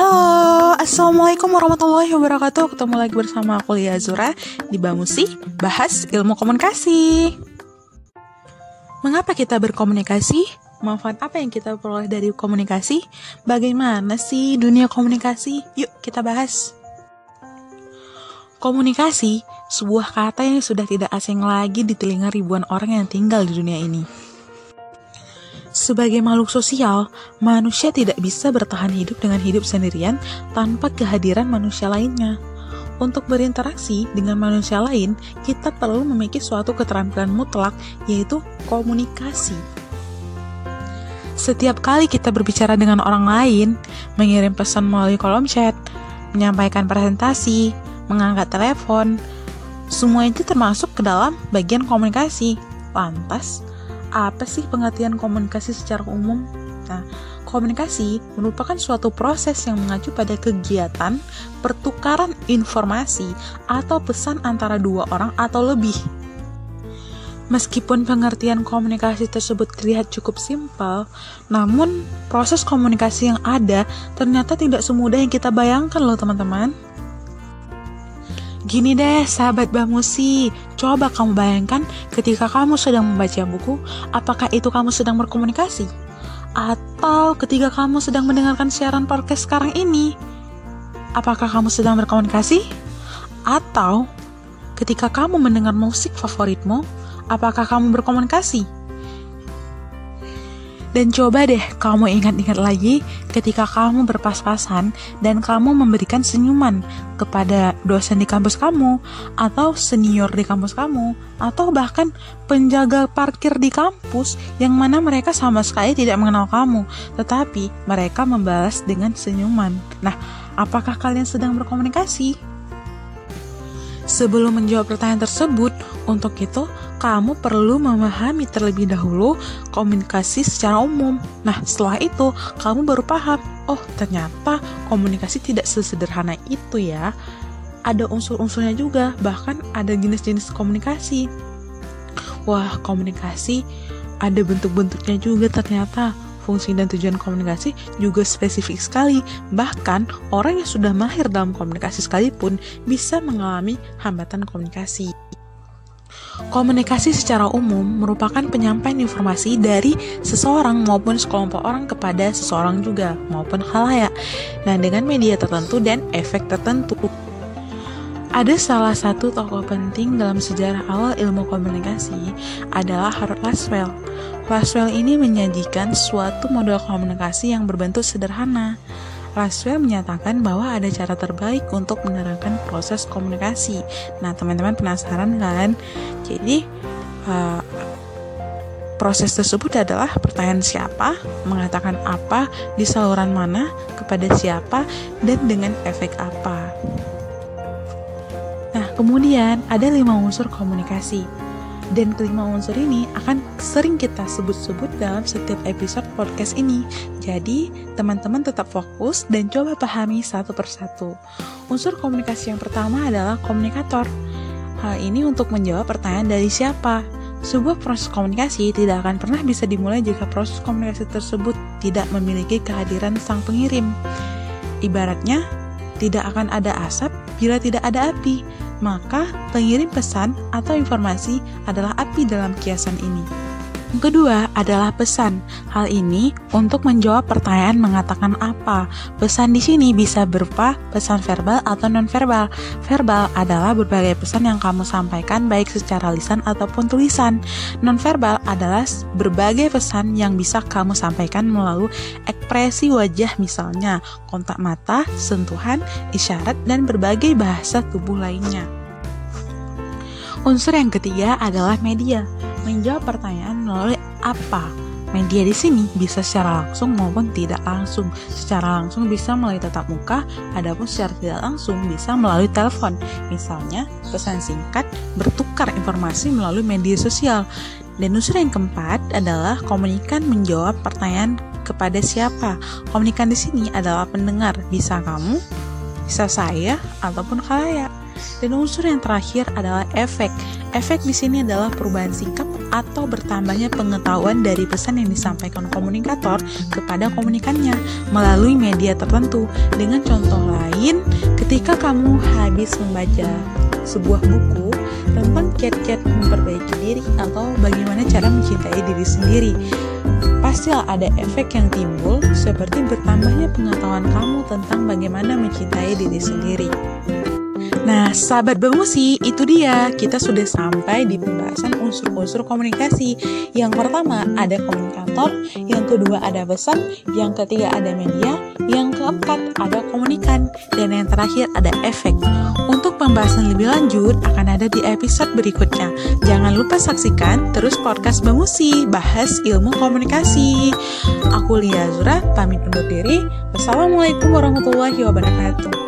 Halo, Assalamualaikum warahmatullahi wabarakatuh Ketemu lagi bersama aku Lia Azura Di Bamusi, bahas ilmu komunikasi Mengapa kita berkomunikasi? Manfaat apa yang kita peroleh dari komunikasi? Bagaimana sih dunia komunikasi? Yuk kita bahas Komunikasi, sebuah kata yang sudah tidak asing lagi di telinga ribuan orang yang tinggal di dunia ini sebagai makhluk sosial, manusia tidak bisa bertahan hidup dengan hidup sendirian tanpa kehadiran manusia lainnya. Untuk berinteraksi dengan manusia lain, kita perlu memiliki suatu keterampilan mutlak, yaitu komunikasi. Setiap kali kita berbicara dengan orang lain, mengirim pesan melalui kolom chat, menyampaikan presentasi, mengangkat telepon, semua itu termasuk ke dalam bagian komunikasi. Lantas, apa sih pengertian komunikasi secara umum? Nah, komunikasi merupakan suatu proses yang mengacu pada kegiatan pertukaran informasi atau pesan antara dua orang atau lebih. Meskipun pengertian komunikasi tersebut terlihat cukup simpel, namun proses komunikasi yang ada ternyata tidak semudah yang kita bayangkan loh teman-teman. Gini deh, sahabat Bamusi, coba kamu bayangkan ketika kamu sedang membaca buku, apakah itu kamu sedang berkomunikasi? Atau ketika kamu sedang mendengarkan siaran podcast sekarang ini, apakah kamu sedang berkomunikasi? Atau ketika kamu mendengar musik favoritmu, apakah kamu berkomunikasi? Dan coba deh kamu ingat-ingat lagi ketika kamu berpas-pasan dan kamu memberikan senyuman kepada dosen di kampus kamu, atau senior di kampus kamu, atau bahkan penjaga parkir di kampus yang mana mereka sama sekali tidak mengenal kamu, tetapi mereka membalas dengan senyuman. Nah, apakah kalian sedang berkomunikasi? Sebelum menjawab pertanyaan tersebut, untuk itu kamu perlu memahami terlebih dahulu komunikasi secara umum. Nah, setelah itu kamu baru paham, oh ternyata komunikasi tidak sesederhana itu ya. Ada unsur-unsurnya juga, bahkan ada jenis-jenis komunikasi. Wah, komunikasi ada bentuk-bentuknya juga ternyata. Fungsi dan tujuan komunikasi juga spesifik sekali. Bahkan, orang yang sudah mahir dalam komunikasi sekalipun bisa mengalami hambatan komunikasi. Komunikasi secara umum merupakan penyampaian informasi dari seseorang maupun sekelompok orang kepada seseorang juga maupun halayak. Nah, dengan media tertentu dan efek tertentu. Ada salah satu tokoh penting dalam sejarah awal ilmu komunikasi adalah Harold Laswell. Laswell ini menyajikan suatu model komunikasi yang berbentuk sederhana Laswell menyatakan bahwa ada cara terbaik untuk menerangkan proses komunikasi. Nah, teman-teman penasaran kan? Jadi, uh, proses tersebut adalah pertanyaan siapa, mengatakan apa, di saluran mana, kepada siapa, dan dengan efek apa. Nah, kemudian ada lima unsur komunikasi dan kelima unsur ini akan sering kita sebut-sebut dalam setiap episode podcast ini. Jadi, teman-teman tetap fokus dan coba pahami satu persatu. Unsur komunikasi yang pertama adalah komunikator. Hal ini untuk menjawab pertanyaan dari siapa. Sebuah proses komunikasi tidak akan pernah bisa dimulai jika proses komunikasi tersebut tidak memiliki kehadiran sang pengirim. Ibaratnya, tidak akan ada asap bila tidak ada api maka pengirim pesan atau informasi adalah api dalam kiasan ini. Kedua adalah pesan. Hal ini untuk menjawab pertanyaan mengatakan apa. Pesan di sini bisa berupa pesan verbal atau non-verbal. Verbal adalah berbagai pesan yang kamu sampaikan baik secara lisan ataupun tulisan. Non-verbal adalah berbagai pesan yang bisa kamu sampaikan melalui ekspresi wajah misalnya kontak mata, sentuhan, isyarat, dan berbagai bahasa tubuh lainnya. Unsur yang ketiga adalah media. Menjawab pertanyaan melalui apa? Media di sini bisa secara langsung maupun tidak langsung. Secara langsung bisa melalui tatap muka, adapun secara tidak langsung bisa melalui telepon. Misalnya, pesan singkat bertukar informasi melalui media sosial. Dan unsur yang keempat adalah komunikan menjawab pertanyaan kepada siapa. Komunikan di sini adalah pendengar, bisa kamu, bisa saya, ataupun kalian. Dan unsur yang terakhir adalah efek. Efek di sini adalah perubahan sikap atau bertambahnya pengetahuan dari pesan yang disampaikan komunikator kepada komunikannya melalui media tertentu. Dengan contoh lain, ketika kamu habis membaca sebuah buku tentang kiat-kiat memperbaiki diri atau bagaimana cara mencintai diri sendiri pastilah ada efek yang timbul seperti bertambahnya pengetahuan kamu tentang bagaimana mencintai diri sendiri. Nah, sahabat Bamusi, itu dia. Kita sudah sampai di pembahasan unsur-unsur komunikasi. Yang pertama ada komunikator, yang kedua ada pesan, yang ketiga ada media, yang keempat ada komunikan, dan yang terakhir ada efek. Untuk pembahasan lebih lanjut akan ada di episode berikutnya. Jangan lupa saksikan terus podcast Bamusi, bahas ilmu komunikasi. Aku Lia Zura, pamit undur diri. Wassalamualaikum warahmatullahi wabarakatuh.